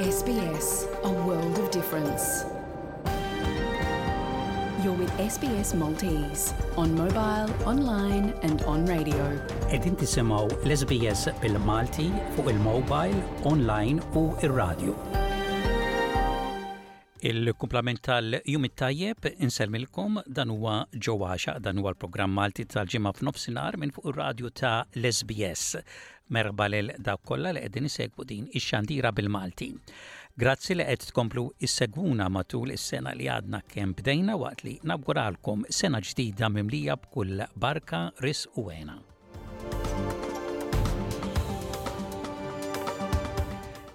SBS, a world of difference. You're with SBS Maltese on mobile, online and on radio. Edin tisimaw l-SBS bil-Malti fuq il-mobile, online u il-radio. Il-kumplament tal-jum it-tajjeb insellmilkom dan huwa ġo għaxaq dan huwa l-programm Malti tal-ġimgħa f'nofsinhar minn fuq ir-radju ta' l-SBS. Merħba lil dawk kollha li qegħdin isegwu din ix-xandira bil-Malti. Grazzi li qed tkomplu issegwuna matul is-sena li għadna kemm bdejna waqt li nawguralkom sena ġdida mimlija b'kull barka, ris u għena.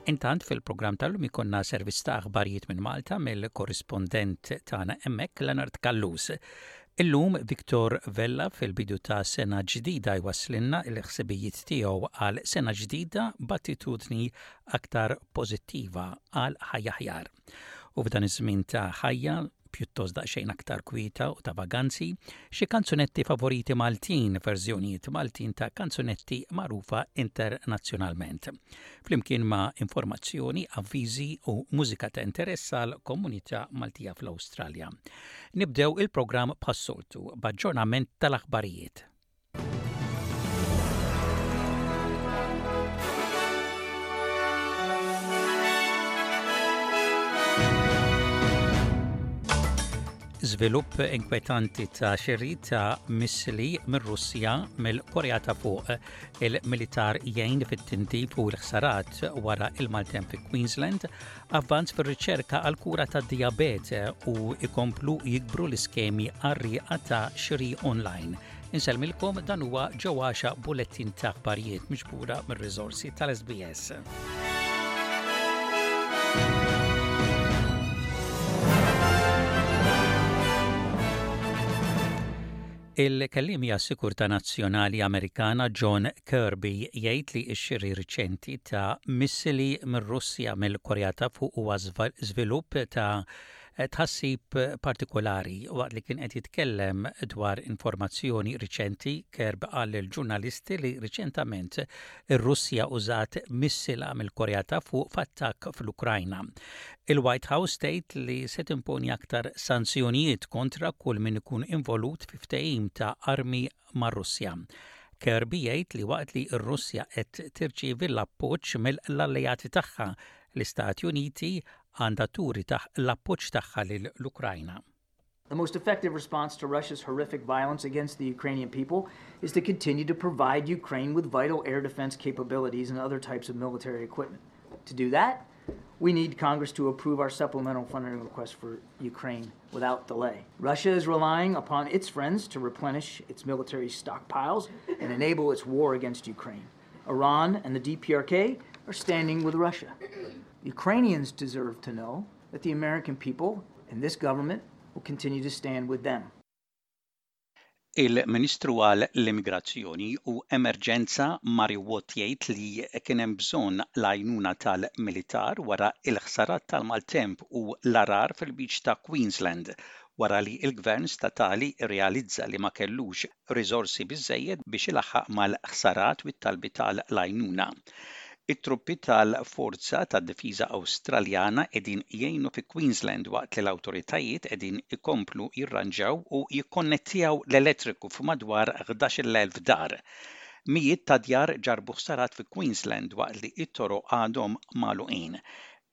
Intant fil-programm tal-lum ikonna servizz ta' aħbarijiet minn Malta mill-korrispondent tagħna hemmhekk Leonard Kallus. Illum Viktor Vella fil-bidu ta' sena ġdida jwaslinna il-ħsibijiet tiegħu għal sena ġdida b'attitudni aktar pożittiva għal ħajja ħjar. U f'dan iż-żmien ta' ħajja pjuttost daqsxejn aktar kwieta u ta' vaganzi, xi kanzunetti favoriti Maltin, verżjonijiet Maltin ta' kanzunetti magħrufa internazzjonalment. Flimkien ma' informazzjoni, avviżi u mużika ta' interess għal komunità Maltija fl-Awstralja. Nibdew il-programm bħas-soltu b'aġġornament tal-aħbarijiet. żvilupp inkwetanti ta' xerri ta' missili mir-Russja mill-Korea ta' fuq. Il-militar jgħin fit-tintip u l-ħsarat wara il-maltem fi Queensland avvanz fir-riċerka għall-kura tad-dijabete u ikomplu jikbru l-iskemi għar-rieqa ta' xiri online. Insellmilkom dan huwa ġewwaxa bulettin ta' aħbarijiet miġbura mir-riżorsi tal-SBS. Il-Kelliem għas-Sikurtà Nazzjonali Amerikana John Kirby jgħid li x-xiri riċenti ta' missili mir-Russja mill-Korea ta' Fuq huwa żvilupp ta' tħassib partikolari. Waqt li kien qed jitkellem dwar informazzjoni riċenti, Kirby qal lill-ġurnalisti li riċentament ir-Russja użat missila mill-Korea ta' Fuq f'attakk fl-Ukrajna. Il-White House tgħid li se timponi aktar sanzjonijiet kontra kull min ikun involut fi ftehim ta' armi mar-Russja. Kirby jgħid li waqt li r-Russja qed tirċievi l-appoġġ mill-alleati tagħha, l-Istati Uniti għandha turi l-appoġġ tagħha lill-Ukrajna. The most effective response to Russia's horrific violence against the Ukrainian people is to continue to provide Ukraine with vital air defense capabilities and other types of military equipment. To do that, we need Congress to approve our supplemental funding request for Ukraine without delay. Russia is relying upon its friends to replenish its military stockpiles and enable its war against Ukraine. Iran and the DPRK are standing with Russia. Ukrainians deserve to know that the American people and this government will continue to stand with them. Il-Ministru għal l-Immigrazzjoni u Emerġenza Mario Watt jgħid li kien hemm bżonn l-għajnuna tal-militar wara l-ħsarat tal-maltemp u l-għargħar fil-lbiċ ta' Queensland wara li l-Gvern statali rrealizza li ma kellux riżorsi biżżejjed biex ilaħħaq mal-ħsarat u t-talbiet għal l-għajnuna. It-truppi tal-Forza tad-Difiża Awstraljana qegħdin jgħinu fi Queensland waqt li l-awtoritajiet qegħdin ikomplu jirranġaw u jikkonnettjaw l-elettriku f'madwar 11,000 dar. Mijiet ta' djar ġarrbu ħsarat fi Queensland waqt li t-toroq għadhom magħluqin.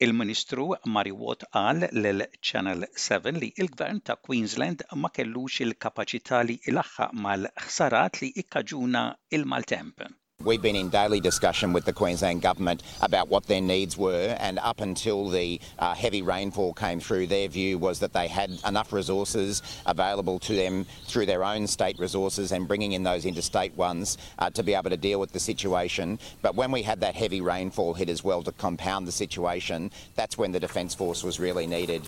Il-Ministru Mary Watt qal l-Channel 7 li il-Gvern ta' Queensland ma kellux il-kapaċità li il-axħa mal-ħsarat li ikkaġuna il-maltemp. We've been in daily discussion with the Queensland Government about what their needs were, and up until the uh, heavy rainfall came through, their view was that they had enough resources available to them through their own state resources and bringing in those interstate ones to be able to deal with the situation but when we had that heavy rainfall hit as well to compound the situation that's when the defence force was really needed.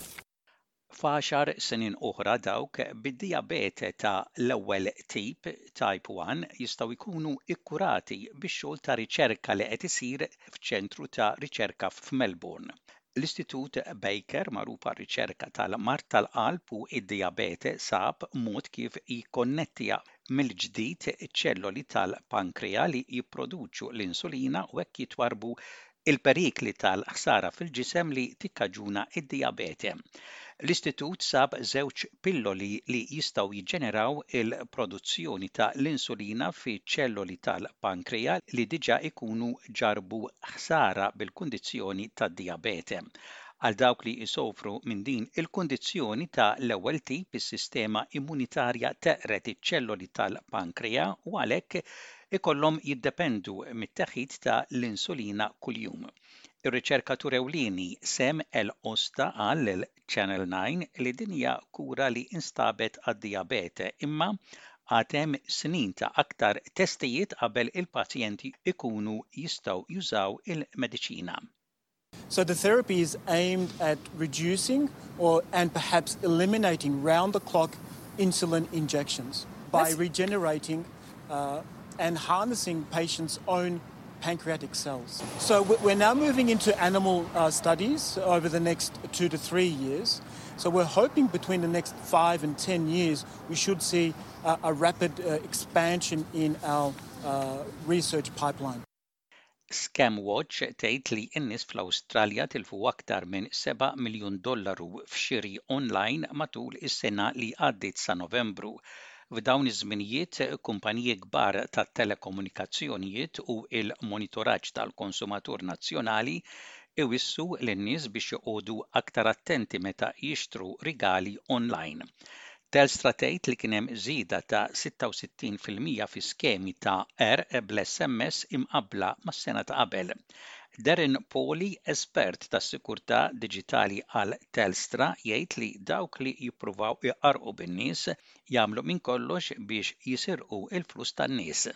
F'għaxar snin oħra dawk bid-dijabete ta' l-ewwel tip, Type I, jistgħu jkunu kkurati bix-xogħol ta' riċerka li qed isir f'ċentru ta' riċerka f'Melbourne. L-Istitut Baker, magħruf għar-riċerka tal-mard tal-qalb u d-dijabete, sab mod kif jikkonnetti mill-ġdid iċ-ċelloli tal-pankrea li jipproduċu l-insulina u hekk jitwarrbu l-perikli tal-ħsara fil-ġisem li tikkaġuna d-dijabete. L-Istitut sab żewġ pilloli li jistgħu jiġġeneraw il-produzzjoni ta' l-insulina fi ċelloli tal-pankrea li diġà jkunu ġarrbu ħsara bil-kundizzjoni tad-dijabete. Għal dawk li jsofru minn din il-kundizzjoni ta' l-ewwel tip, is-sistema immunitarja teqred iċ-ċelloli tal-pankrea u għalhekk ikollhom jiddependu mit-teħid ta' l-insulina kuljum. Ir-riċerkatur ewlieni Sam Elosta qal lil Channel Nine li din hija kura li instabet għad-dijabete imma għad hemm snin ta' aktar testijiet qabel il-pazjenti jkunu jistgħu jużaw il-mediċina. So the therapy is aimed at reducing or and perhaps eliminating round the clock insulin injections by regenerating uh, and harnessing patients' own pancreatic cells. So we're now moving into animal uh, studies over the next two to three years. So we're hoping between the next five and ten years we should see uh, a rapid uh, expansion in our uh, research pipeline. Scamwatch tgħid li n-nies fl-Awstralja tilfu aktar minn 7 miljun dollaru f'xiri online matul is-sena li għaddiet sa Novembru. F'dawn iż-żminijiet, kumpaniji kbar tat-telekomunikazzjonijiet u l-monitoraġġ tal-konsumatur nazzjonali jwissu lin-nies biex joqogħdu aktar attenti meta jixtru rigali onlajn. Telstra tgħid li kien hemm żieda ta' 66 fil-mija fi skemi ta' qerq bl-SMS imqabbla mas-sena ta' qabel. Darren Poli, espert tas-sikurtà diġitali għal Telstra, jgħid li dawk li jippruvaw iqarrqu bin-nies, jagħmlu minn kollox biex jisirqu il-flus tan-nies.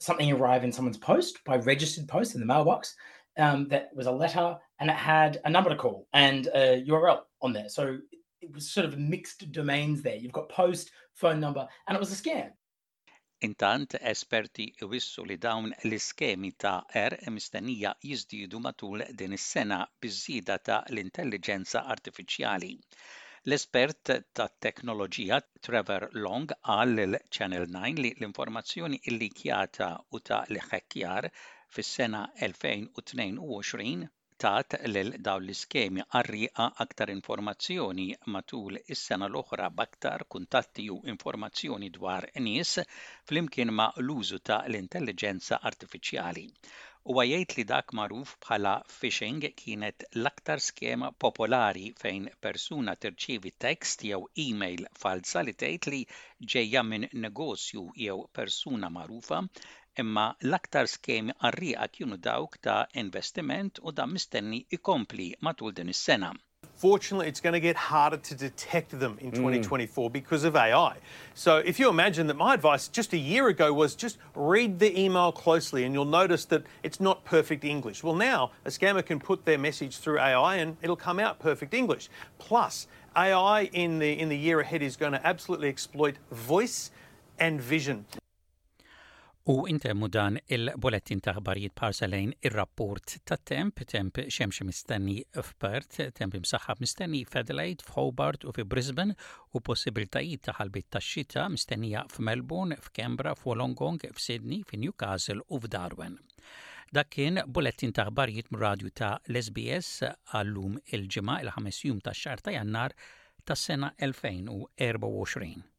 Something arrived in someone's post by registered post in the mailbox um, that was a letter and it had a number to call and a URL on there. So it was sort of mixed domains there. You've got post, phone number, and it was a scam. Intant, esperti jwissu li dawn l-iskemi ta' qerq mistennija jiżdiedu matul din is-sena biż-żieda ta' l-intelliġenza artifiċjali. L-espert tat-teknoloġija Trevor Long qal lil Channel Nine li l-informazzjoni llikjata u ta' l-iħhekkjar fis-sena 2022, tat lil dawn l-iskemi qarrieqa aktar informazzjoni matul is-sena l-oħra b'aktar kuntatti u informazzjoni dwar nies flimkien ma' l-użu ta' l-intelliġenza artifiċjali huwa jgħid li dak magħruf bħala phishing kienet l-aktar skema popolari fejn persuna tirċievi tekst jew email falza li tgħid li ġejja minn negozju jew persuna magħrufa imma l-aktar għarriqa kienu dawk ta' investiment u mistenni ikompli matul din is-sena. Fortunately, it's going to get harder to detect them in 2024 mm. because of AI. So, if you imagine that my advice just a year ago was just read the email closely and you'll notice that it's not perfect English. Well, now a scammer can put their message through AI and it'll come out perfect English. Plus, AI in the, in the year ahead is going to absolutely exploit voice and vision. U intemmu dan il-bulettin ta' ħbarijiet parsa lejn ir-rapport tat temp, temp xemx mistenni f'Perth, temp imsaħħab mistenni f'Adelaide, f'Hobart u fi Brisbane u possibiltajiet ta' ħalbiet ta' xita mistennija f'Melbourne, f'Canberra, f'Wolongong, f'Sydney, fi Newcastle u f'Darwen. Dak kien bulettin ta' ħbarijiet mir-radju ta' l-SBS għallum il-ġimgħa il-ħames jum tax-xahar ta' Jannar tas-sena 2024.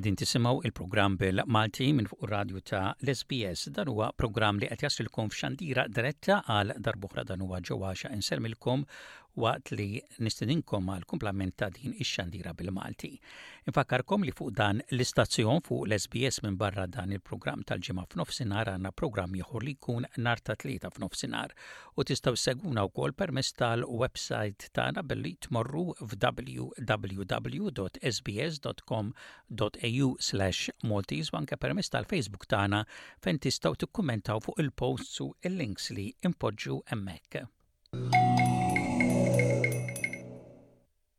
Edin tisimaw il-programm bil-Malti minn fuq radju ta' l-SBS. Dan huwa programm li qed jasilkom f'xandira diretta għal darbohra dan huwa ġewwaxa inselmilkom waqt li nistininkom għal kumplament ta' din ix-xandira bil-Malti. Infakkarkom li fuq dan l-istazzjon fuq l-SBS minn barra dan il-programm tal-ġimgħa f'nofsinhar għandna programm ieħor li jkun nar ta' tlieta f'nofsinhar u tistgħu ssegwuna wkoll permezz tal-websajt tagħna billi tmorru f'www.sbs.com.au/maltese u anke permezz tal-Facebook tagħna fejn tistgħu tikkummentaw fuq il-posts u l-links li npoġġu hemmhekk.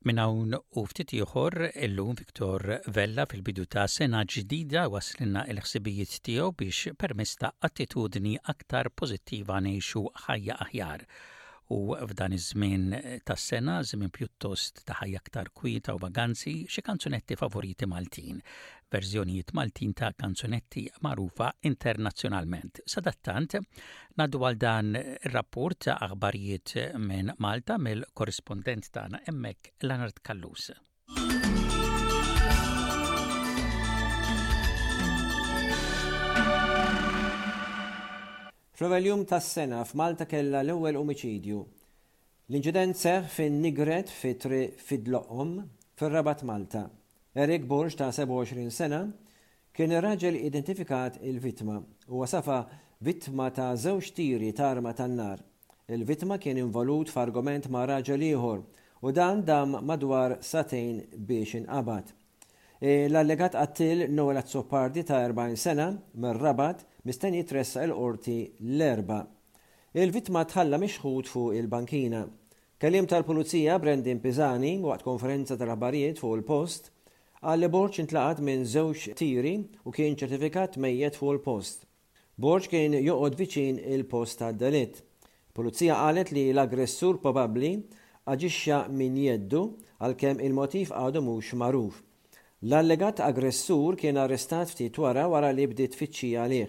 Minn hawn u ftit ieħor illum Viktor Vella fil-bidu ta' sena ġdida waslinna l-ħsibijiet tiegħu biex permezz ta' attitudni aktar pożittiva ngħixu ħajja aħjar. U f'dan iż-żmien tas-sena, żmien pjuttost ta' ħajja aktar kwieta u vaganzi, xi kanzunetti favoriti Maltin. verżjonijiet Maltin ta' kanzunetti magħrufa internazzjonalment. Sadattant, ngħaddu għal dan ir-rapport ta' aħbarijiet minn Malta mill-korrispondent tagħna hemmhekk Lanard Kallus. Fl-ewwel jum tas-sena f'Malta kellha l-ewwel omiċidju. L-inċident seħħ fin-Nigret fi triq Fidloqhom fir-Rabat Malta. Eric Borg ta' 27 sena kien ir-raġel identifikat il-vittma. Huwa safa vittma ta' żewġ tiri t'arma tan-nar. Il-vittma kien involut f'argument ma' raġel ieħor u dan dam madwar sagħtejn biex inqabad. L-allegat qattiel Noel Azzopardi ta' 40 sena mir-Rabat mistenni jitressaq il-Qorti l-Erbgħa. Il-vittma tħalla mixħut fuq il-bankina. Kelliem tal-Pulizija Brandon Pisani waqt konferenza tal-aħbarijiet fuq il-post qal li Borg intlaqat minn żewġ tiri u kien ċertifikat mejjet fuq il-post. Borg kien joqgħod viċin il-post tad-delitt. Il-Pulizija qalet li l-aggressur probabbli aġixxa minn jeddu għalkemm il-motiv għadu mhux magħruf. L-allegat aggressur kien arrestat ftit wara wara li bdiet tfittxija għalih.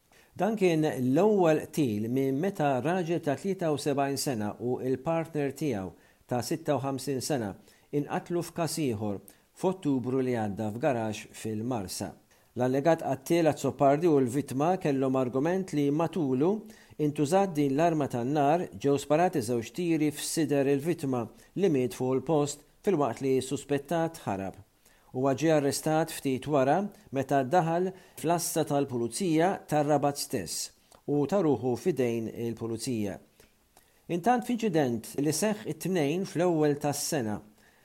Dan kien l-ewwel qtil minn meta raġel ta' 73 sena u l-partner tiegħu ta' 56 sena inqatlu f'każ ieħor f'Ottubru li għadda f'garaxx fil-Marsa. L-allegat qattiel Azzopardi u l-vittma kellhom argument li matulu intużat din l-arma tan-nar, ġew sparati żewġ tiri f'sider il-vittma li miet fuq il-post filwaqt li s-suspettat ħarab. Huwa ġie arrestat ftit wara meta daħal fl-għassa tal-Pulizija tar-Rabat stess u ta ruħu f'idejn il-Pulizija. Intant f'inċident li seħħ it-Tnejn fl-ewwel tas-sena,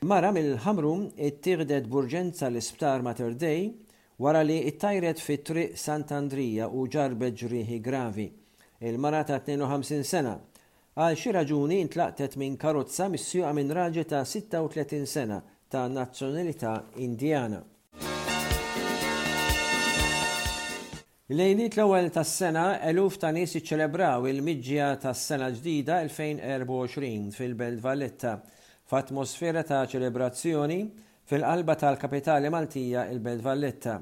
mara mill-Ħamrun ittieħdet b'urġenza l-Isptar Mater Dei wara li ttajret fi Triq Sant'Andrija u ġarrbet ġrieħi gravi. Il-mara ta' 52 sena Għal xi raġuni intlaqtet minn karozza misjuqa minn raġel ta' 36 sena ta' nazzjonalità Indjana. Lejliet l-ewwel tas-sena eluf ta' nies iċċelebraw il-miġja tas-sena l-ġdida 2024 fil-Belt Valletta, f'atmosfera ta' ċelebrazzjoni fil-qalba tal-kapitali Maltija il-Belt Valletta.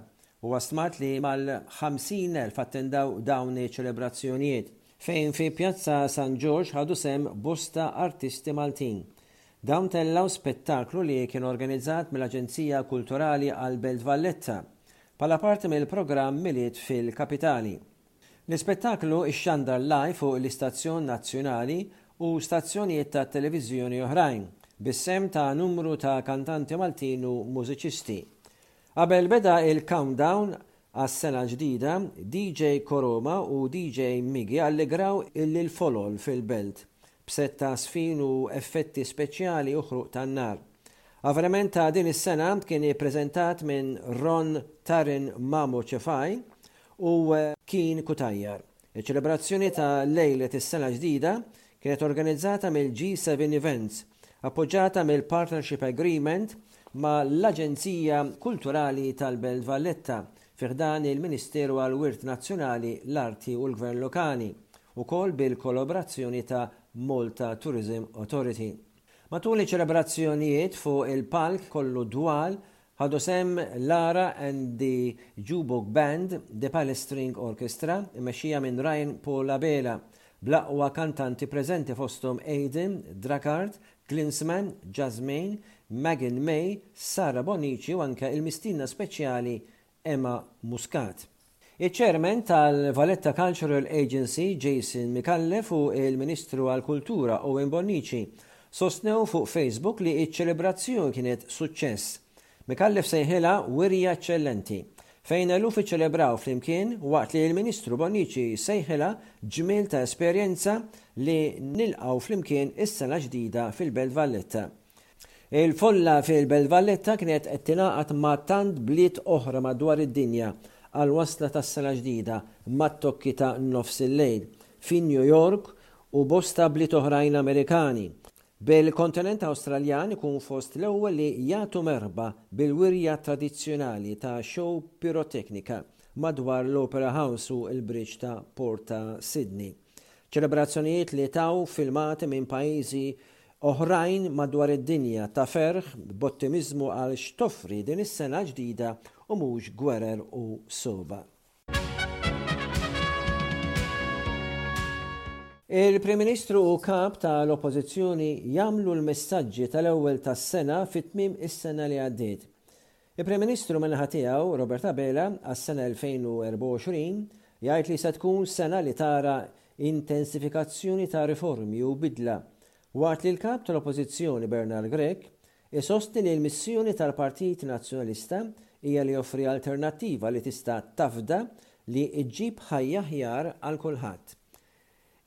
Huwa stmat li mal-50,000 attendaw dawn iċ-ċelebrazzjonijiet. fejn fi Pjazza San Ġorġ ħadu sehem bosta artisti Maltin. Dawn tellgħu spettaklu li kien organizzat mill-Aġenzija Kulturali għall-Belt Valletta, bħala parti mill-programm Milied fil-Kapitali. L-ispettaklu ixxandar live fuq l-istazzjon nazzjonali u stazzjonijiet tat-televiżjoni oħrajn, bis-sehem ta' numru ta' kantanti Maltin u mużiċisti. Qabel beda il-countdown għas-sena l-ġdida, DJ Koroma u DJ Miggy allegraw il-folol fil-belt b'sett ta' għasfin u effetti speċjali u ħruq tan-nar. Avveniment ta' din is-sena kien ippreżentat minn Ron Tarin Mamu Cefai u Keen Cutajar. Iċ-ċelebrazzjoni ta' Lejlet is-Sena Ġdida kienet organizzata mill-G7 Events, appoġġata mill-Partnership Agreement ma' l-Aġenzija Kulturali tal-Belt Valletta fi ħdan il-Ministeru għall-Wirt Nazzjonali, l-Arti u l-Gvern Lokali, ukoll bil-kolobrazzjoni ta' Malta Tourism Authority. Matul iċ-ċelebrazzjonijiet fuq il-palk kollu dwal Ħadu sehem Lara and the Jewbog Band, The Palace String Orchestra, imexxija minn Ryan Paul Abela, bl-aqwa kantanti preżenti fosthom Aiden, Drakkard, Klinsmann, Jasmine, Magen May, Sara Bonnici u anke il-mistiedna speċjali Emma Muscat. Iċ-Chairman tal-Valletta Cultural Agency, Jason Micallef u l-Ministru għall-Kultura Owen Bonnici sostnew fuq Facebook li ċ-ċelebrazzjoni kienet suċċess. Micallef sejħilha wirja eċċellenti, fejn eluf iċċelebraw flimkien waqt li l-Ministru Bonnici sejħilha ġmiel ta' esperjenza li nilqgħu flimkien is-sena ġdida fil-Belt Valletta. Il-folla fil-Belt Valletta kienet qed tingħaqad ma' tant bliet oħra madwar id-dinja għall-wasla tas-sena ġdida mat-tokki ta' nofs il-lejl fi New York u bosta bliet oħrajn Amerikani, bil-kontinent Awstraljan ikun fost l-ewwel li jagħtu merħba bil-wirja tradizzjonali ta' show piroteknika madwar l-Opera House u l-Bridge ta' Port ta' Sydney. Ċelebrazzjonijiet li taw filmati minn pajjiżi oħrajn madwar id-dinja ta' ferħ b'ottimiżmu għal x'toffri din is-sena l-ġdida u mhux gwerer u sogħba. Il-Prim Ministru u Kap ta' l-Oppożizzjoni jagħmlu l-messaġġi tal-ewwel tas-sena fi tmiem is-sena li għaddiet. Il-Prim Ministru min-naħa tiegħu, Robert Abela, għas-sena 2024, jgħid li se tkun sena li tara intensifikazzjoni ta' riformi u bidla, waqt li l-Kap tal-Oppożizzjoni Bernard Grech isostni li l-missjoni tal-Partit Nazzjonalista hija li joffri alternattiva li tista' tafda li ġġib ħajja aħjar għal kulħadd.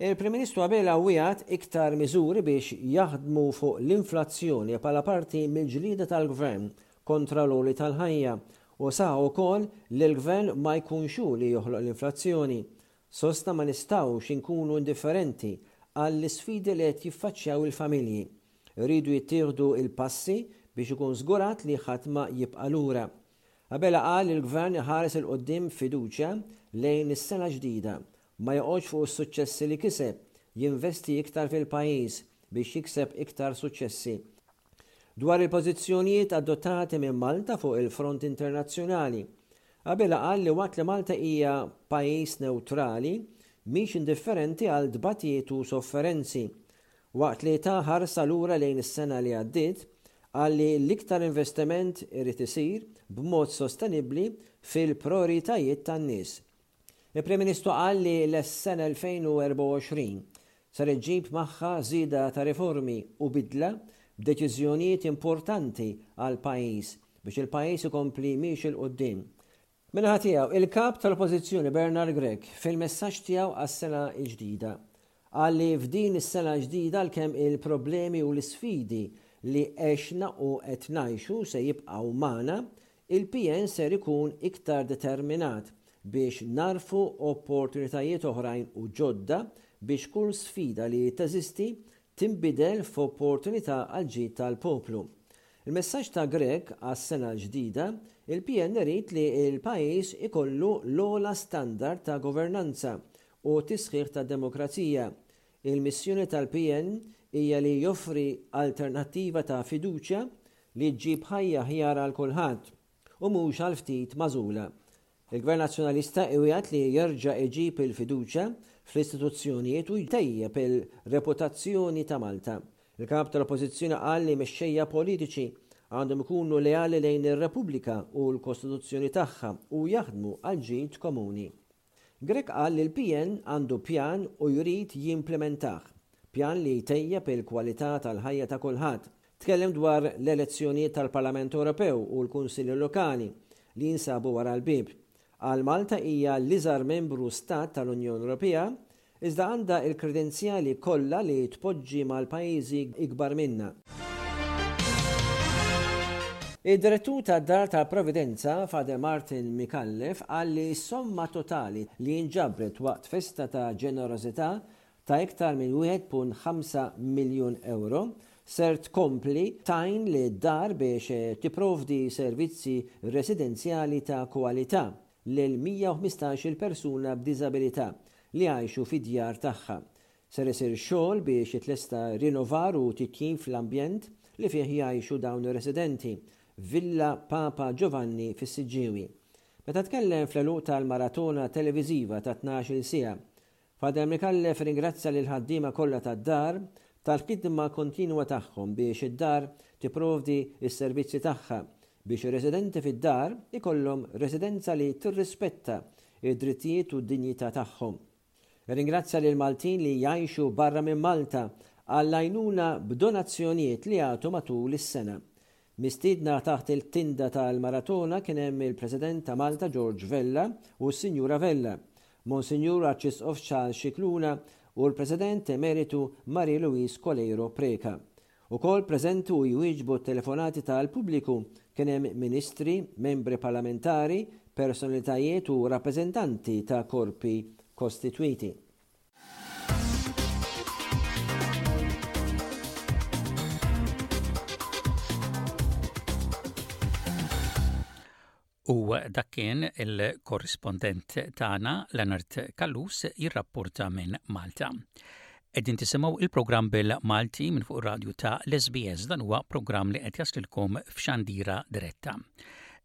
Il-Prim Ministru Abela wiegħed iktar miżuri biex jaħdmu fuq l-inflazzjoni bħala parti mill-ġlieda tal-Gvern kontra l-għoli tal-ħajja u saħaq ukoll li l-Gvern ma jkunx hu li joħloq l-inflazzjoni. Sostna ma nistgħux inkunu indifferenti għall-isfidi li qed jiffaċċjaw il-familji. Iridu jittieħdu l-passi biex ikun żgurat li ħadd ma jibqa' lura. Abela qal li l-Gvern iħares 'il quddiem b'fiduċja lejn is-sena ġdida Ma joqgħodx fuq is-suċċessi li kiseb, jinvesti iktar fil-pajjiż biex jikseb iktar suċċessi. Dwar il-pożizzjonijiet adottati minn Malta fuq il-front internazzjonali, Abela qal li waqt li Malta hija pajjiż newtrali, mhix indifferenti għal tbatijiet u sofferenzi. Waqt li ta ħarsa lura lejn is-sena li għaddiet, qal li l-iktar investiment irid isir b'mod sostenibbli fil-prioritajiet tan-nies, Il-Prim Ministru qal li l-sena 2024 ser iġġib magħha żieda ta' riformi u bidla b'deċiżjonijiet importanti għall-pajjiż biex il-pajjiż ikompli miexi 'l quddiem. Min-naħa tiegħu, il-Kap tal-Oppożizzjoni Bernard Grech fil-messaġġ tiegħu għas-sena l-ġdida, qal li f'din is-sena ġdida għalkemm il-problemi u l-isfidi li għexna u qed ngħixu se jibqgħu magħna, Il-PN ser ikun iktar determinat biex nagħrfu opportunitajiet oħrajn u ġodda biex kull sfida li teżisti tinbidel f'opportunità għall-ġid tal-poplu. Il-messaġġ ta' Grech għas-sena l-ġdida, Il-PN irid li l-pajjiż ikollu l-ogħla standard ta' governanza u tisħiħ tad-demokrazija. Il-missjoni tal-PN hija li joffri alternattiva ta' fiduċja li ġġib ħajja aħjar għal kulħadd, u mhux għal ftit magħżula. Il-Gvern Nazzjonalista iwiegħed li jerġa' iġib il-fiduċja fl-istituzzjonijiet u jtejjeb il-reputazzjoni ta' Malta. Il-Kap tal-Oppożizzjoni qal li mexxejja politiċi għandhom ikunu leali lejn ir-Repubblika u l-Kostituzzjoni tagħha u jaħdmu għall-ġid komuni. Grech qal li l-PN għandu pjan u jrid jimplementah. Pjan li jtejjeb il-kwalità tal-ħajja ta' kulħadd. Tkellem dwar l-elezzjonijiet tal-Parlament Ewropew u l-Kunsilli Lokali li jinsabu wara l-bieb. Qal Malta hija l-iżgħar membru stat tal-Unjoni Ewropea Iżda għandha l-kredenzjali kollha li tpoġġi mal-pajjiżi ikbar minnha. Id-Direttur tad-Dar tal-Providenza, Father Martin Micallef, qal li s-somma totali li nġabret waqt festa ta' ġenerożità ta' iktar minn 1.5 miljun ewro ser tkompli tgħin lid-Dar biex tipprovdi servizzi residenzjali ta' kwalità lil 115-il persuna b'diżabilità li jgħixu fid-djar tagħha. Ser isir xogħol biex jitlesta rinnovar u titjib fl-ambjent li fih jgħixu dawn ir-residenti f'Villa Papa Giovanni fis-Siġġiewi. Meta tkellem fl-għeluq tal-maratona televiżiva ta' tnax-il siegħa, Father Micallef ringrazzja lill-ħaddiema kollha tad-Dar tal-ħidma kontinwa tagħhom biex id-Dar tipprovdi s-servizzi tagħha biex ir-residenti fid-Dar ikollhom residenza li tirrispetta d-drittijiet u d-dinjità tagħhom. Irringrazzja lill-Maltin li jgħixu barra minn Malta għall-għajnuna b'donazzjonijiet li jagħtu matul is-sena. Mistiedna taħt il-tinda tal-Maratona kien hemm il-President ta' Malta George Vella u s-Sinjura Vella, Monsinjur Arċisqof Charles Scicluna u l-President Emeritu Marie Louise Coleiro Preca. Ukoll preżenti u jwieġbu t-telefonati tal-pubbliku kien hemm Ministri, Membri Parlamentari, personalitajiet u rappreżentanti ta' korpi kostitwiti. U dak kien il-korrispondent tagħna Leonard Kallus jirrapporta minn Malta. Eddin tisimaw il-program bil-Malti minn fuq radio ta' l-SBS dan huwa program li qed jaslilkom f'xandira diretta.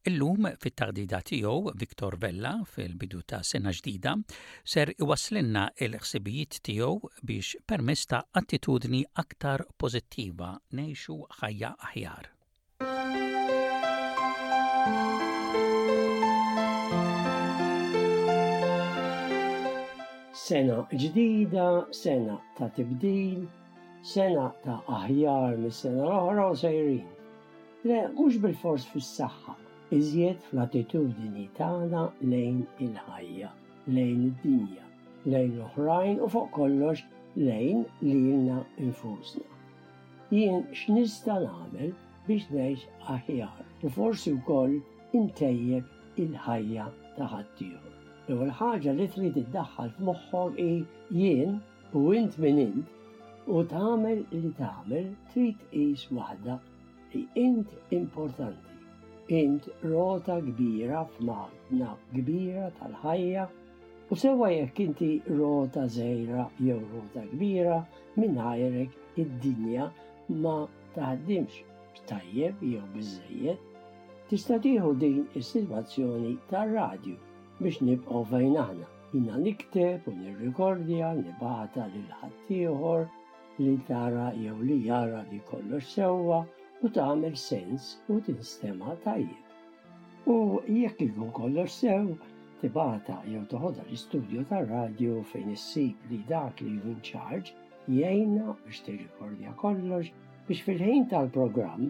Illum fit-taħdita tiegħu Victor Vella fil-bidu ta' sena ġdida ser iwasslilna l-ħsibijiet tiegħu biex permezz ta' attitudni aktar pożittiva ngħixu ħajja aħjar. Sena ġdida, sena ta' tibdil, Sena ta' aħjar mis-sena l-oħra u sejrin. Le, mhux bilfors fis-saħħa, iżjed fl-attitudini tagħna lejn il-ħajja, lejn id-dinja, lejn l-oħrajn u fuq kollox lejn lilna nfusna. Jien x'nista' nagħmel biex ngħix aħjar u forsi wkoll intejjeb il-ħajja ta' ħaddieħor? L-ewwel ħaġa li trid iddaħħal f'moħħok hi, jien, U int min int u tagħmel li tagħmel trid tqis waħda li int importanti. Int rota kbira f'magna kbira tal-ħajja u sewwa jekk inti rota żgħira jew rota kbira mingħajrek id-dinja ma taħdimx b'tajjeb jew biżżejjed. Tista' tieħu din is-sitwazzjoni tar-radju biex nibqgħu fejn aħna. Jiena nikteb u nirrikordja, nibgħatha lil ħaddieħor li tara jew li jara li kollox sewwa u tagħmel sens u tinstema' tajjeb. U jekk ikun kollox sew, tibgħatha jew toħodha l-istudju tar-radju fejn issib li dak li hu inċarġ jgħinna biex tirrikordja kollox biex fil-ħin tal-programm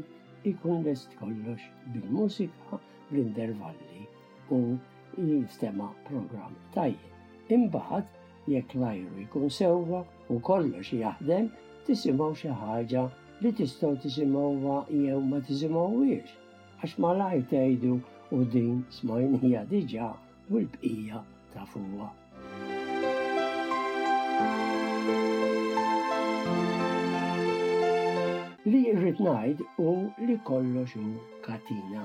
ikun lest kollox bil-mużika, bl-intervalli u jinstema' programm tajjeb. Imbagħad, jekk l-ajru jkun sewwa u kollox jaħdem, tisimgħu xi ħaġa li tistgħu tisimgħuha jew ma tisimgħuhiex, għax malajr tgħidu u din smajnieha diġà u l-bqija tafuha. Li rrid ngħid hu li kollox hu katina.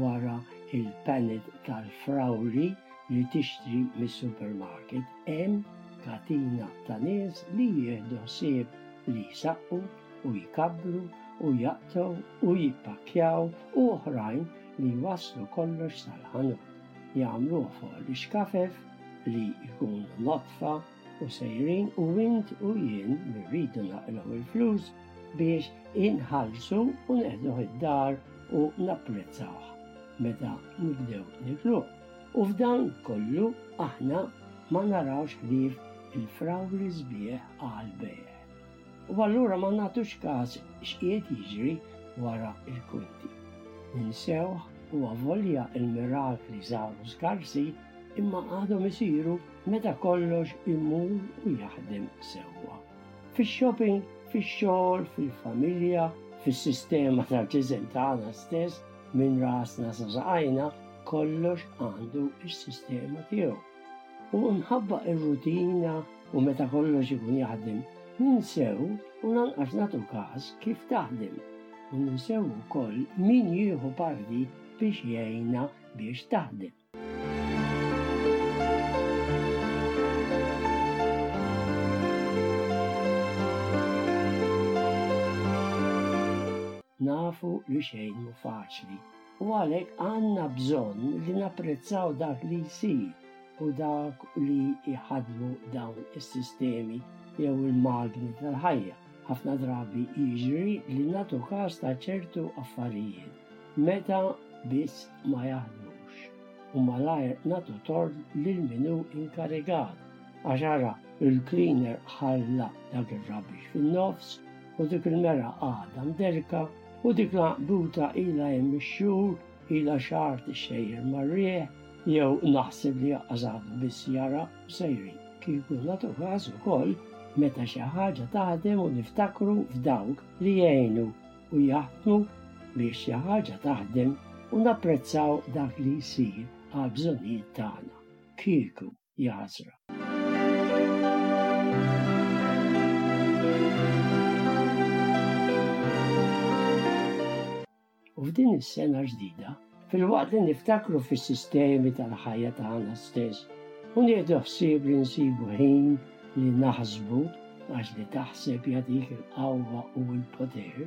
wara l-pallet tal-frawli li tixtri mis-supermarket hemm katina ta' nies li jieħdu ħsieb li jsaqqu u jkabbru u jaqtgħu u jippakkjaw u oħrajn li jwasslu kollox sal-ħanut, jagħmluh fuq l-ixkafef li jkunu nodfa, u sejrin u int u jien nirridu naqilgħu il-flus biex inħallsu u neħduh id-dar u napprezzawh meta nibdew nikluh. U f'dan kollu aħna ma narawx ħlief il-frawli sbieħ għall-bejgħ. U allura ma nagħtux każ x'qiegħed jiġri wara l-kwinti. Ninsewh u avolja l-mirakli saru skarsi imma għadhom isiru Meta kollox imur u jaħdem sewwa. Fix-shopping, fix-xogħol, fil-familja, fis-sistema tal-ġisem tagħna stess, minn rasna sa saqajna, kollox għandu s-sistema tiegħu. U mħabba r-rutina u meta kollox ikun jaħdem, ninsew u lanqas nagħtu każ kif taħdem. U ninsew ukoll min jieħu parti biex jgħinna biex taħdem. Nafu li xejn mhu faċli u għalhekk għandna bżonn li napprezzaw dak li jsir u dawk li jħaddmu dawn is-sistemi jew il-magni tal-ħajja. Ħafna drabi jiġri li nagħtu każ ta' ċertu affarijiet Meta biss ma jaħdmux, u malajr nagħtu tort lil min hu inkarigat, għax ara, il-cleaner ħalla dak ir-rubbish fin-nofs, u dik il-mera għadha mderrka, u dik l-għanqbuta ilha hemm ix-xhur, ilha xahar tixxejjer mar-riħ, jew naħseb li aqqas għadu biss jara u sejrin. Kieku nagħtu kas ukoll meta xi ħaġa taħdem u niftakru f'dawk li jgħinu, u jaħdmu biex xi ħaġa taħdem u napprezzaw dak li jsir għall-bżonnijiet tagħna. Kieku, jagħżra. U f'din is-sena ġdida, Filwaqt li niftakru fis-sistemi tal-ħajja tagħna stess u nieħdu ħsieb li nsibu ħin li naħsbu, għax li taħseb jagħtik il-qawwa u l-poter,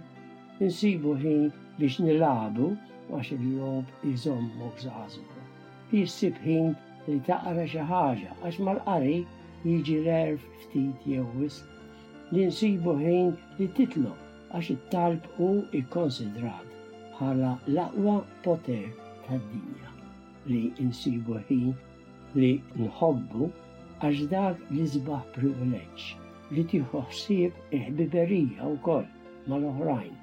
insibu ħin biex nilagħbu għax il-logħob iżommok żagħżugħ, li ssib ħin li taqra xi ħaġa għax mal-qari jiġi l-għerf ftit jew wisq, li nsibu ħin li titlob Għax it-talb hu kkonsidrat bħala l-aqwa poter tad-dinja, li nsibu ħin li nħobbu għax dak l-isbaħ privileġġ li tieħu ħsieb il-ħbiberija wkoll mal-oħrajn,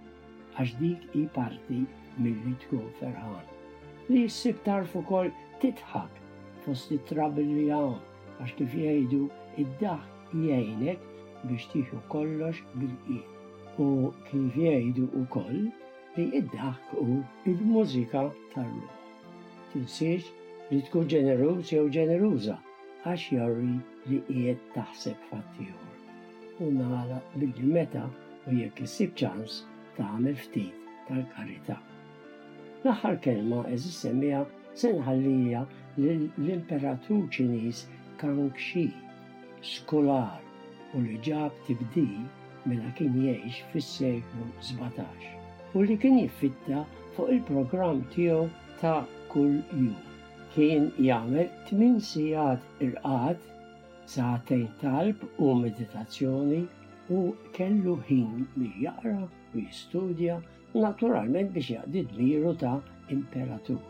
għax dik hi parti milli tkun ferħan. Li ssib tarf ukoll tidħak fost it-trabli li hawn. Għax kif jgħidu, id-daħk jgħinek biex tieħu kollox bil-qiegħ. U kif jgħidu wkoll li d-daħk hu l-mużika tar-ruħ. Tinsiex li tkun ġeneruż jew ġeneruża għax jurri li qiegħed taħseb f'ħaddieħor. U nagħlaq billi meta u jekk issib ċans tagħmel ftit tal-karità. L-aħħar kelma, għeżież semmiegħa, se nħalliha lill-Imperatur Ċiniż Kang Xi, skolar u li ġab tibdil mela kien jgħix fis-seklu sbatax u li kien jiffitta fuq il-programm tiegħu ta' kull jum. Kien jagħmel tmien sigħat irqad, sagħtejn talb u meditazzjoni u kellu ħin biex jaqra u jistudja Naturalment biex jaqdi dmiru ta' imperatur.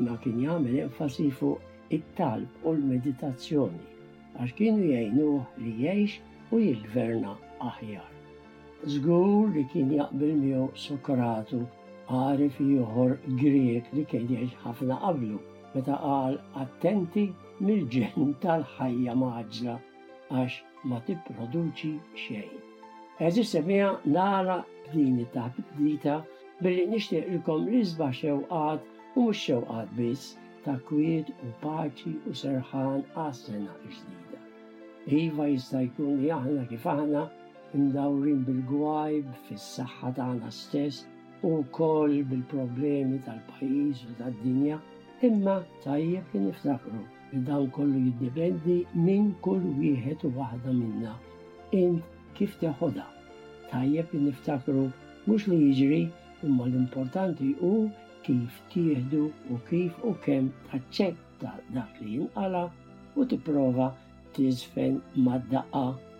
Imma kien jagħmel enfasi fuq it-talb u l-meditazzjoni għax kienu jgħinuh li jgħix u jiggverna aħjar. Żgur li kien jaqbel miegħu Sokratu, għarif ieħor Grieg li kien jgħix ħafna qablu, meta qal attenti mill-ġenn tal-ħajja mgħaġġla għax ma tipproduċi xejn. Għeżiż sebgħa nagħlaq din it-taħdita billi nixtieqilkom l-isbaħ xewqat u mhux xewqat biss ta' kwiet u paċi u serħan għas-sena l-ġdida. Iva jista' jkun li aħna kif aħna mdawrin bil-gwgħajb fis-saħħa tagħna stess u wkoll bil-problemi tal-pajjiż u tad-dinja, imma tajjeb li niftakru Dan kollu jiddependi minn kull wieħed u waħda minna. Int kif teħodha? Tajjeb li niftakru mhux li jiġri imma l-importanti hu kif tieħdu u kif u kemm taċċetta dak li jinqala' u tipprova tiżfen mad-daqqa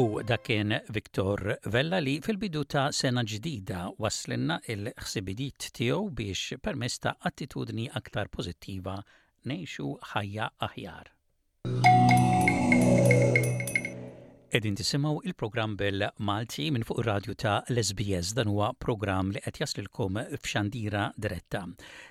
U dak kien Victor Vella li fil-bidu ta' sena ġdida waslinna il-ħsibijiet tiegħu biex permezz ta' attitudni aktar pożittiva ngħixu ħajja aħjar. Qegħdin tisimgħu il-programm bil-Malti minn fuq ir-radju ta' l-SBS. Dan huwa programm li qed jaslilkom f'xandira diretta.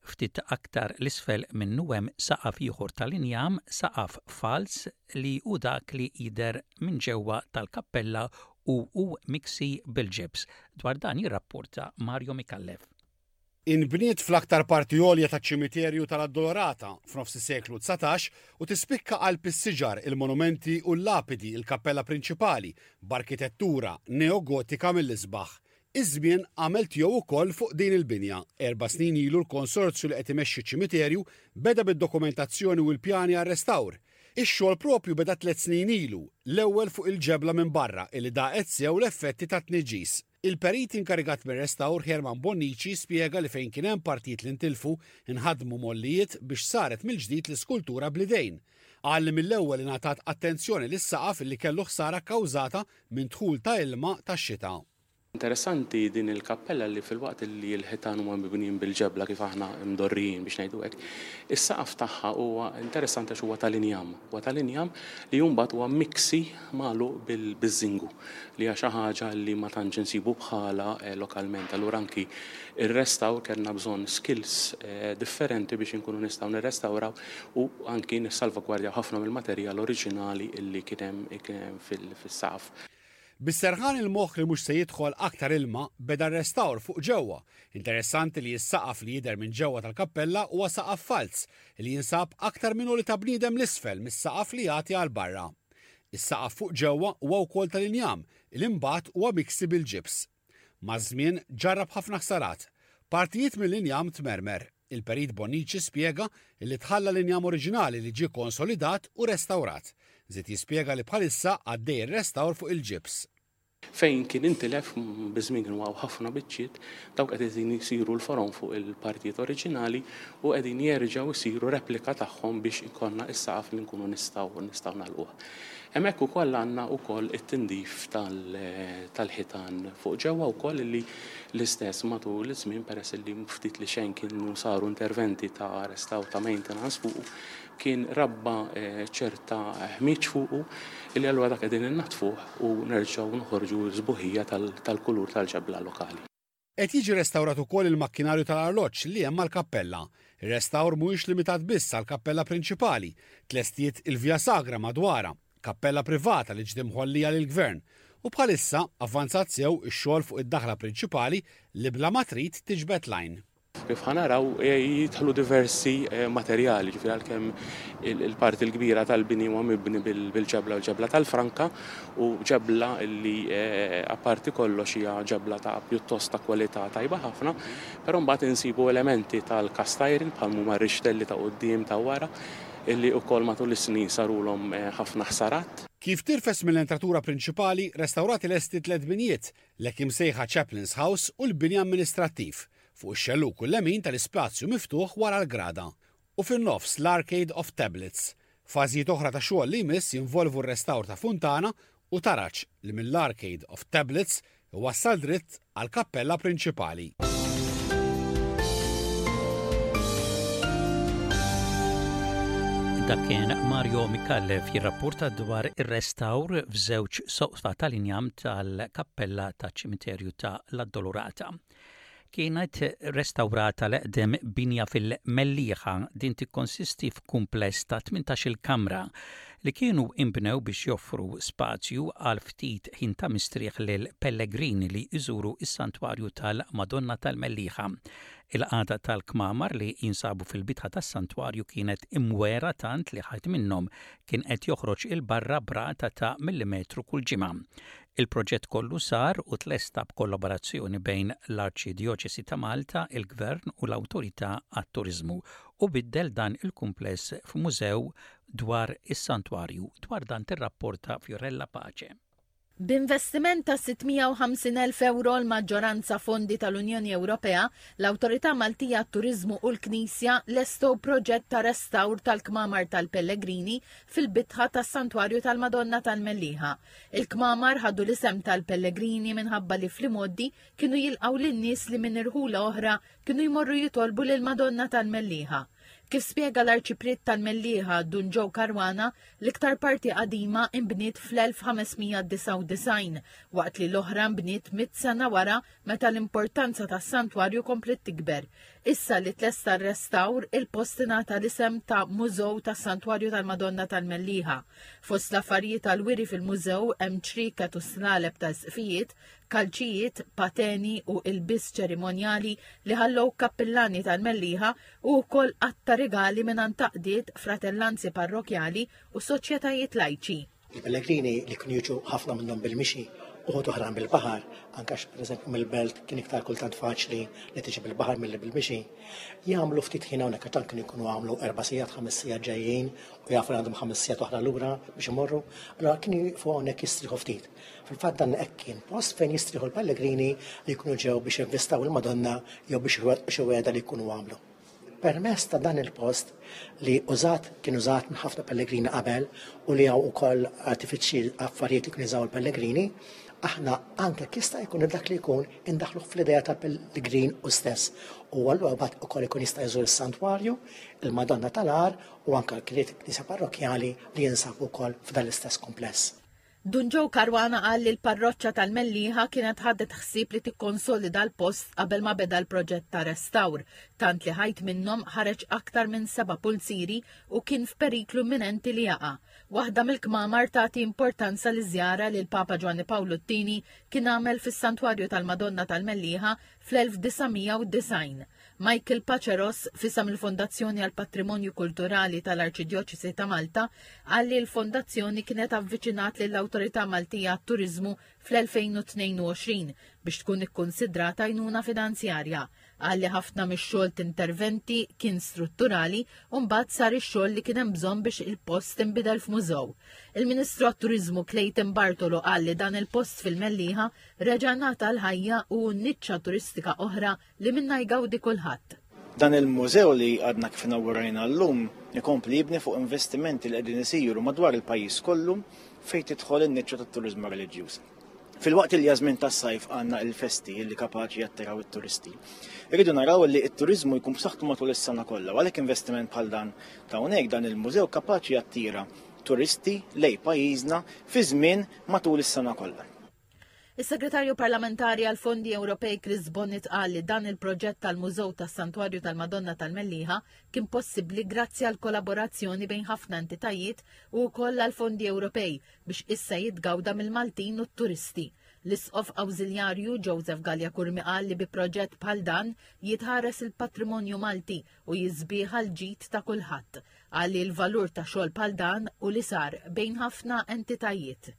Ftit aktar 'l isfel minnu hemm saqaf ieħor tal-injam, saqaf falz li hu dak li jidher minn ġewwa tal-kappella u hu miksi bil-ġibs. Dwar dan jirrappurta Mario Micallef. Inbniet fl-aktar parti għolja taċ-Ċimiterju tal-Addolorata f'nofs is-seklu dsatax u tispikka qalb is-siġar, il-monumenti u l-lapidi il-kappella prinċipali b'arkitettura neogotika mill-isbaħ. Iż-żmien għamel tiegħu wkoll fuq din il-binja. Erba' snin ilu l-konsorzju li qed imexxi ċ-ċimiterju beda bid-dokumentazzjoni u l-pjani għar-restawr. Ix-xogħol proprju beda tliet snin ilu, l-ewwel fuq il-ġebla minn barra li daqet sew l-effetti tat-tniġġis. Il-perit inkarigat mir-restawr Herman Bonnici spjega li fejn kien hemm partijiet li ntilfu, nħadmu mollijiet biex saret mill-ġdid l-iskultura bl-idejn. Qal li mill-ewwel ingħatat attenzjoni lis-saqaf li kellu ħsara kkawżata minn dħul ta' ilma tax-xita. Interessanti din il-kappella li filwaqt li l-ħitan huma mibnijin bil-ġebla kif aħna mdorrijin biex ngħidu hekk, is-saqaf tagħha huwa interessanti għax huwa tal-injam. Huwa tal-injam li hu mbagħad huwa miksi magħluq biż-żingu li hija xi ħaġa li ma tantx insibu bħalha lokalment. Allura anki r-restawr kellna bżonn skills differenti biex inkunu nistgħu nirrestawraw u anki nissalvagwardjaw ħafna mill-materjal oriġinali li kien hemm fis-saqaf. Bis-serħan il-moħħ li mhux se jidħol aktar ilma, beda r-restawr fuq ġewwa. Interessanti li s-saqaf li jidher minn ġewwa tal-kappella huwa saqaf falz li jinsab aktar minn għoli ta' bniedem 'l isfel mis-saqaf li jagħti għal barra. Is-saqaf fuq ġewwa huwa wkoll tal-injam li mbagħad huwa miksi bil-ġibs. Maż-żmien ġarrab ħafna ħsarat. Partijiet mill-injam tmermer. Il-Perit Bonnici spjega li tħalla l-injam oriġinali li ġie konsolidat u restawrat. Żied jispjega li bħalissa għaddej ir-restawr fuq il-ġibs. Fejn kien intilef, biż-żmien kienu waqgħu ħafna biċċiet, dawk qegħdin isiru l-forom fuq il-partijiet oriġinali u qegħdin jerġgħu jsiru replika tagħhom biex ikollna s-saqaf li nkunu nistgħu nistgħu nagħlquh. Hemmhekk ukoll għandna wkoll it-tindif tal-ħitan fuq ġewwa wkoll illi l-istess matul iż-żmien peress illi ftit li xejn kienu saru interventi ta' restaw ta' maintenance fuqu kien rabba ċerta ħmieġ fuqu illi allura dak qegħdin innaddfuh u nerġgħu noħorġu s-sbuħija tal-kulur tal-ġebla lokali. Qed jiġi restawrat ukoll il-makkinarju tal-arloġġ li hemm mal-kappella. Ir-restawr mhuwiex limitat biss għall-kappella prinċipali, tlestiet il-Via Sagra madwarha, kappella privata li ġiet imħollija lill-Gvern, u bħalissa avvanzat sew ix-xogħol fuq id-daħla prinċipali li bla ma trid tiġbed l-għajn. Kif ħa naraw, jidħlu diversi materjali, ġifieri għalkemm il-parti l-kbira tal-bini huwa mibni bil-ċebla u l-ċebla tal-franka, u ġebla li apparti kollox hija ġebla ta' pjuttost ta' kwalità tajba ħafna, però mbagħad insibu elementi tal-cast iron bħal mhuma r-rixtelli ta' quddiem, ta' wara, li wkoll matul is-snin sarulhom ħafna ħsarat. Kif tirfes mill-entratura prinċipali, restawrati lesti tliet binjiet, l-hekk imsejħa Chaplain's House u l-bini amministrattiv, fuq ix-xellug u l-lemin tal-ispazju miftuħ wara l-grada, U fin-nofs, l-Arcade of Tablets. Fażijiet oħra ta' xogħol li jmiss jinvolvu r-restawr ta' funtana u taraġ li mill-Arcade of Tablets iwassal dritt għall-kappella prinċipali. Dak kien Mario Micallef jirrapporta dwar ir-restawr f'żewġ soqfa tal-injam tal-kappella taċ-ċimiterju ta' l-Addolorata. Kienet restawrata l-eqdem binja fil-Mellieħa. Din tikkonsisti f'kumpless ta' 18-il kamra li kienu inbnew biex joffru spazju għal ftit ħin ta' mistrieħ lill-pellegrini li jżuru s-Santwarju tal-Madonna tal-Mellieħa. Il-qagħda tal-kmamar li jinsabu fil-bitħa tas-Santwarju kienet imwegħra tant li ħadd minnhom kien qed joħroġ 'il barra b'rata ta' millimetru kull ġimgħa. Il-proġett kollu sar u tlesta b'kollaborazzjoni bejn l-Arċidjoċesi ta' Malta, il-Gvern u l-Awtorità għat-Turiżmu u biddel dan il-kumpless f'mużew dwar is-santwarju, dwar dan tirrapporta Fiorella Pace. B'investiment ta' 650,000 ewro, l-maġġoranza fondi tal-Unjoni Ewropea, l-Awtorità Maltija għat-Turiżmu u l-Knisja lestow proġett ta' restawr tal-kmamar tal-pellegrini fil-bitħa tas-Santwarju tal-Madonna tal-Mellieħa, Il-kmamar ħadu l-isem tal-pellegrini minħabba li fl-imgħoddi kienu jilqgħu lin-nies li minn irħula oħra kienu jmorru jitolbu lill-Madonna tal-Mellieħa. Kif spjega l-Arċipriet tal-Mellieħa, Dun Joe Caruana, l-iktar parti qadima inbniet fl-1599, waqt li l-oħra nbniet mitt sena wara meta l-importanza tas-santwarju kompliet tikber. Issa li tlesta r-restawr, il-post ingħata l-isem ta' Mużew tas-Santwarju tal-Madonna tal-Mellieħa. Fost l-affarijiet tal-wiri fil-mużew hemm ċrieket u slaleb ta' żqfijiet, kalċijiet, pateni u ilbies ċerimonjali li ħallew kappillani tal-Mellieħa u wkoll għadd ta' rigali mingħand għaqdiet, fratellanzi parrokjali u soċjetajiet lajċi. Il-pellegrini li kienu jiġu ħafna minnhom bil-mixi uħud oħrajn bil-baħar, ankax pereżempju mill-belt kien iktar kultant faċli li tiġi bil-baħar milli bil-mixi, jagħmlu ftit ħin hawnhekk għax dan kien ikunu għamlu erba' sigħat, ħames sigħat ġejjin u jafu li għandhom ħames sigħat oħra lura biex imorru, allura kienu jiqfu hawnhekk jistrieħu ftit. Fil-fatt dan hekk kien post fejn jistrieħu l-pellegrini li jkunu ġew biex jinvestaw il-Madonna jew biex iwettqu xi wegħda li jkunu għamlu. Permess ta' dan il-post li użat kien użat minn ħafna pellegrini qabel u li hawn ukoll artifiċċji affarijiet li kien jużaw il-pellegrini, aħna anke kista jkun dak li jkun indaħluh fl-idea tal-pellegrin u stess. U allura bat ukoll ikun jista' jżur is-santwarju, il-Madonna tal-Ar u anke l-kniet knisja parrokjali li jinsab ukoll f'dan l-istess kumpless. Dun Joe Caruana qal li l-parroċċa tal-Mellieħa kienet ħadet ħsieb li tikkonsolida l-post qabel ma beda l-proġett ta' restawr, tant li ħajt minnhom ħareġ aktar minn seba' pulzieri u kien f'periklu imminenti li jaqa'. Waħda mill-kmamar tagħti importanza liż-żjara li l-Papa Ġwanni Pawlu t-Tieni kien għamel fis-Santwarju tal-Madonna tal-Mellieħa fl-1990. Michael Paceros, f'isem il-Fondazzjoni għall-Patrimonju Kulturali tal-Arċidjoċesi ta' Malta, qal li l-Fondazzjoni kienet avviċinat lill-Awtorità Maltija għat-Turiżmu fl-2022 biex tkun ikkunsidrata għajnuna finanzjarja. Qal li ħafna mix-xogħol t'interventi kien strutturali u mbagħad sar ix-xogħol li kien hemm bżonn biex il-post inbidel f'mużew. Il-Ministru għat-Turiżmu Clayton Bartolo qal li dan il-post fil-Mellieħa reġa' ngħata l-ħajja u niċċa turistika oħra li minnha jgawdi kulħadd. Dan il-mużew li għadna kif inawgurajna llum ikompli jibni fuq investimenti li qegħdin isiru madwar il-pajjiż kollu fejn tidħol in-niċċa tat-turiżmu reliġjuż. Filwaqt li għaż-żmien tas-sajf għandna il-festi li kapaċi jattiraw it-turisti, irridu naraw li t-turiżmu jkun b'saħħtu matul is-sena kollha, għalhekk investiment bħal dan ta' hawnhekk dan il-mużew kapaċi jattira turisti lejn pajjiżna fi żmien matul is-sena kollha. Is-Segretarju Parlamentari għal Fondi Ewropej Chris Bonnet qal li dan il-proġett tal-Mużew tas-Santwarju tal-Madonna tal-Melliħa kien possibbli grazzi għal kollaborazzjoni bejn ħafna entitajiet u wkoll għal fondi Ewropej biex issa jitgawda mill-Maltin u t-turisti. L-Isqof Awżiljarju Joseph Gallia Kurmi qal li bi proġett bħal dan jitħares il-patrimonju Malti u jiżbieħa l-ġid ta' kulħadd. Qal li l-valur ta' xogħol bħal dan u li sar bejn ħafna entitajiet.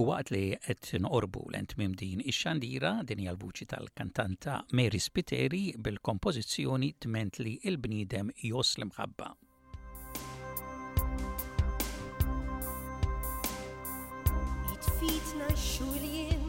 U waqt li qed noqorbu lent mim din ix-xandira din hija l-vuċi tal-kantanta Mary Spiteri bil-kompożizzjoni tment li il-bniedem jos l-imħabba. Jitfitna xuljen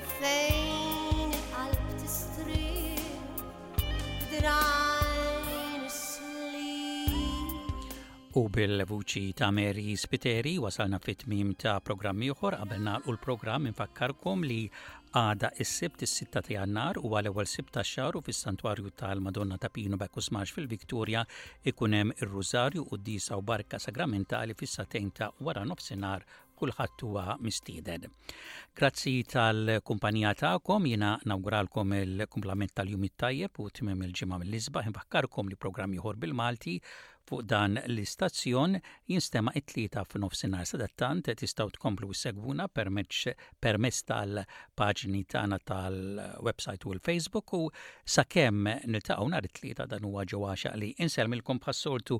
Fejn il-qalb tistrieħ, drajn is-slieħ. U bil-vuċi ta' Mary Spiteri wasalna fit-tmim ta' programm ieħor qabel nagħlqu l-programm infakkarkom li għada is-sibt is-sitta ta' jannar u għal ewwel sibt ta' xahar u fis-Santwarju tal-Madonna ta' Pino Bekku Smax fil-Viktorja ikun hemm ir-Rużarju u d-Disa u Barka Sagramentali fis-satejn ta' wara nofsinhar kulħadd huwa mistieden. Grazzi tal-kumpanija tagħkom, jiena nawguralkom il-kumplament tal-jum it-tajjeb u tmiem il-ġimgħa mill-isbaħ infakkarkom li programm ieħor bil-Malti fuq dan l-istazzjon jinstema' it-tlieta f'nofsinhar sadattant tistgħu tkomplu segwuna permezz tal-paġni tagħna tal-website u l-Facebook u sakemm niltaqgħu nhar it-tlieta dan huwa ġewwa xaqli insellmilkom bħas-soltu